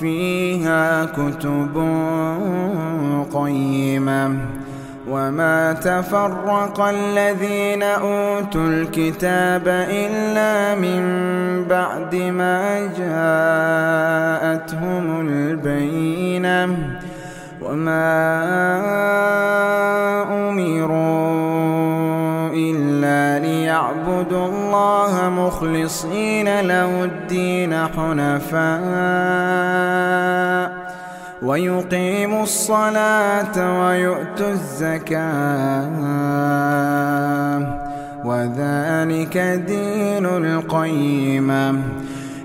فيها كتب قيمة. وما تفرق الذين أوتوا الكتاب إلا من بعد ما جاءتهم البينة. وما إلا ليعبدوا الله مخلصين له الدين حنفاء ويقيموا الصلاة ويؤتوا الزكاة. وذلك دين القيمة.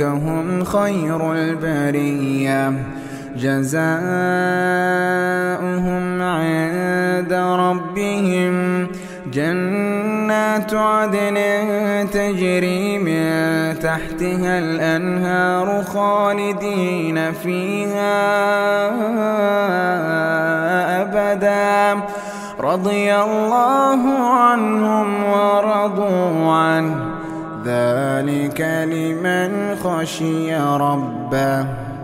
أولئك هم خير البرية جزاؤهم عند ربهم جنات عدن تجري من تحتها الأنهار خالدين فيها أبدا رضي الله عنهم ورضوا ذلك لمن خشي ربه.